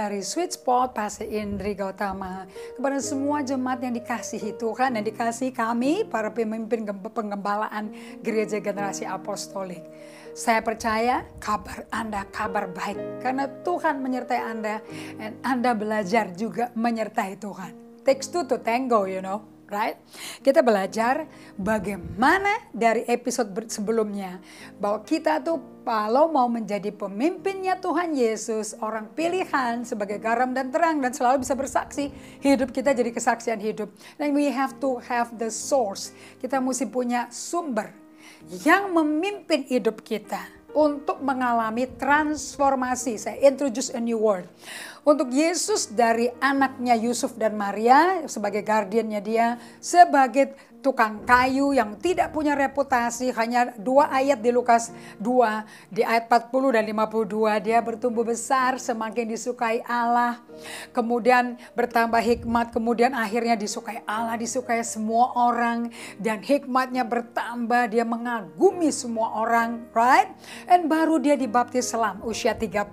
dari Sweet Spot Pastor Indri Gautama. Kepada semua jemaat yang dikasihi Tuhan dan dikasihi kami, para pemimpin penggembalaan Gereja Generasi Apostolik. Saya percaya kabar Anda kabar baik karena Tuhan menyertai Anda dan Anda belajar juga menyertai Tuhan. Takes two to tango, you know right? Kita belajar bagaimana dari episode sebelumnya bahwa kita tuh kalau mau menjadi pemimpinnya Tuhan Yesus, orang pilihan sebagai garam dan terang dan selalu bisa bersaksi, hidup kita jadi kesaksian hidup. Dan we have to have the source. Kita mesti punya sumber yang memimpin hidup kita untuk mengalami transformasi. Saya introduce a new word. Untuk Yesus dari anaknya Yusuf dan Maria sebagai guardiannya dia, sebagai tukang kayu yang tidak punya reputasi, hanya dua ayat di Lukas 2, di ayat 40 dan 52, dia bertumbuh besar, semakin disukai Allah, kemudian bertambah hikmat, kemudian akhirnya disukai Allah, disukai semua orang, dan hikmatnya bertambah, dia mengagumi semua orang, right? Dan baru dia dibaptis selam usia 30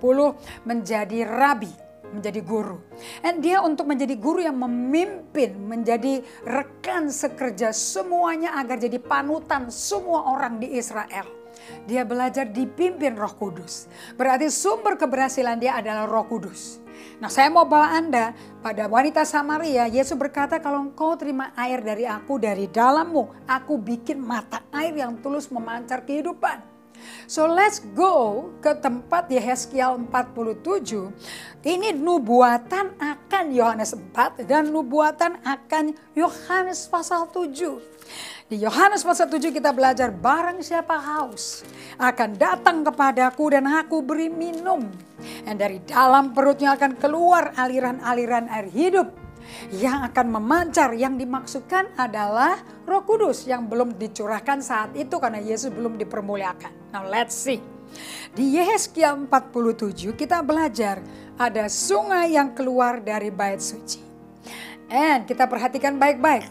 menjadi rabi menjadi guru. Dan dia untuk menjadi guru yang memimpin, menjadi rekan sekerja semuanya agar jadi panutan semua orang di Israel. Dia belajar dipimpin roh kudus. Berarti sumber keberhasilan dia adalah roh kudus. Nah saya mau bawa Anda pada wanita Samaria. Yesus berkata kalau engkau terima air dari aku dari dalammu. Aku bikin mata air yang tulus memancar kehidupan. So let's go ke tempat Yehezkiel 47. Ini nubuatan akan Yohanes 4 dan nubuatan akan Yohanes pasal 7. Di Yohanes pasal 7 kita belajar barang siapa haus akan datang kepadaku dan aku beri minum. Dan dari dalam perutnya akan keluar aliran-aliran air hidup yang akan memancar yang dimaksudkan adalah Roh Kudus yang belum dicurahkan saat itu karena Yesus belum dipermuliakan. Now let's see. Di Yehezkiel 47 kita belajar ada sungai yang keluar dari bait suci. And kita perhatikan baik-baik.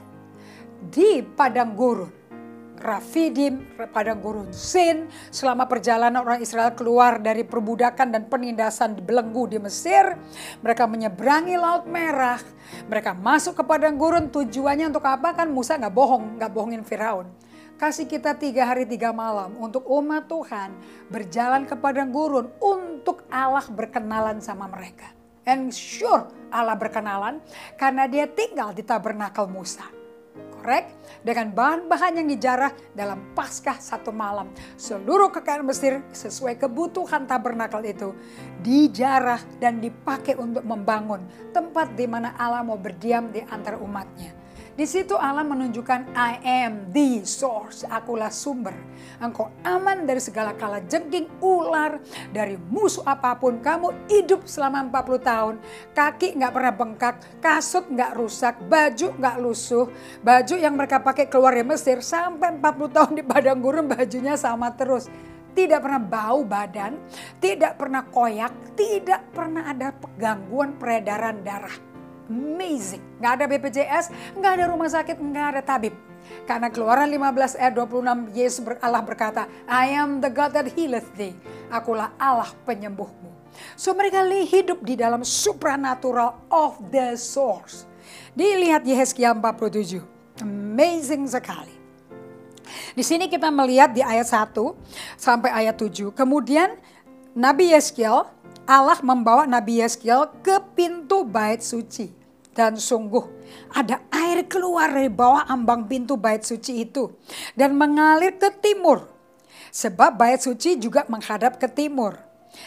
Di padang gurun Rafidim, padang gurun Sin, selama perjalanan orang Israel keluar dari perbudakan dan penindasan di belenggu di Mesir, mereka menyeberangi Laut Merah, mereka masuk ke padang gurun tujuannya untuk apa kan Musa nggak bohong, nggak bohongin Firaun. Kasih kita tiga hari tiga malam untuk umat Tuhan berjalan ke padang gurun untuk Allah berkenalan sama mereka. And sure Allah berkenalan karena dia tinggal di tabernakel Musa korek dengan bahan-bahan yang dijarah dalam paskah satu malam. Seluruh kekayaan Mesir sesuai kebutuhan tabernakel itu dijarah dan dipakai untuk membangun tempat di mana Allah mau berdiam di antara umatnya. Di situ Allah menunjukkan I am the source, akulah sumber. Engkau aman dari segala kala jengking ular, dari musuh apa pun. Kamu hidup selama 40 tahun, kaki nggak pernah bengkak, kasut nggak rusak, baju nggak lusuh. Baju yang mereka pakai keluar dari Mesir sampai 40 tahun di padang gurun bajunya sama terus tidak pernah bau badan, tidak pernah koyak, tidak pernah ada gangguan peredaran darah amazing. Gak ada BPJS, gak ada rumah sakit, gak ada tabib. Karena keluaran 15 ayat 26 Yesus Allah berkata, I am the God that healeth thee. Akulah Allah penyembuhmu. So mereka hidup di dalam supernatural of the source. Dilihat Yehezkiel 47. Amazing sekali. Di sini kita melihat di ayat 1 sampai ayat 7. Kemudian Nabi Yeskiel, Allah membawa Nabi Yeskiel ke pintu bait suci. Dan sungguh ada air keluar dari bawah ambang pintu bait suci itu. Dan mengalir ke timur. Sebab bait suci juga menghadap ke timur.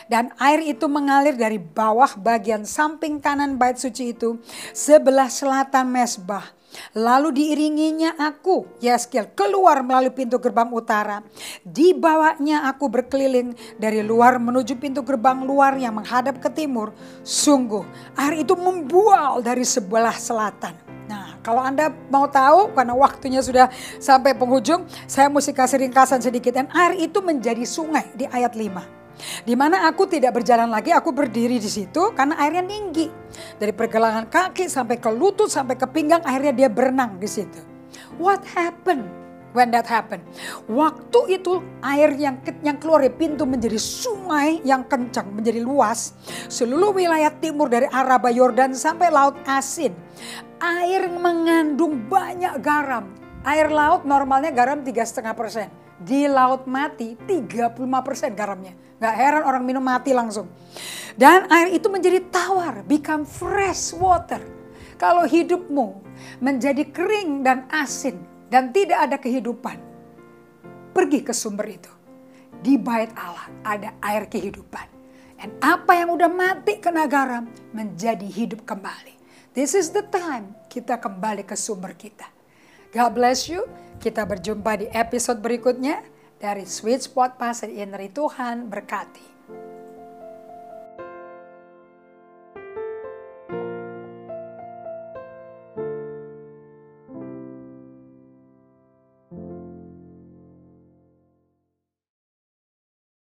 Dan air itu mengalir dari bawah bagian samping kanan bait suci itu sebelah selatan mesbah Lalu diiringinya aku, Yeskel, keluar melalui pintu gerbang utara. Di bawahnya aku berkeliling dari luar menuju pintu gerbang luar yang menghadap ke timur. Sungguh, air itu membual dari sebelah selatan. Nah, kalau Anda mau tahu, karena waktunya sudah sampai penghujung, saya mesti kasih ringkasan sedikit. Dan air itu menjadi sungai di ayat 5. Di mana aku tidak berjalan lagi, aku berdiri di situ karena airnya tinggi. Dari pergelangan kaki sampai ke lutut sampai ke pinggang akhirnya dia berenang di situ. What happened? when that happen. Waktu itu air yang yang keluar dari pintu menjadi sungai yang kencang, menjadi luas. Seluruh wilayah timur dari Araba Yordan sampai Laut Asin. Air mengandung banyak garam. Air laut normalnya garam 3,5 persen. Di laut mati 35 persen garamnya. Gak heran orang minum mati langsung. Dan air itu menjadi tawar, become fresh water. Kalau hidupmu menjadi kering dan asin, dan tidak ada kehidupan, pergi ke sumber itu. Di bait Allah ada air kehidupan. Dan apa yang udah mati kena garam menjadi hidup kembali. This is the time kita kembali ke sumber kita. God bless you. Kita berjumpa di episode berikutnya dari Sweet Spot Pastor Inri Tuhan berkati.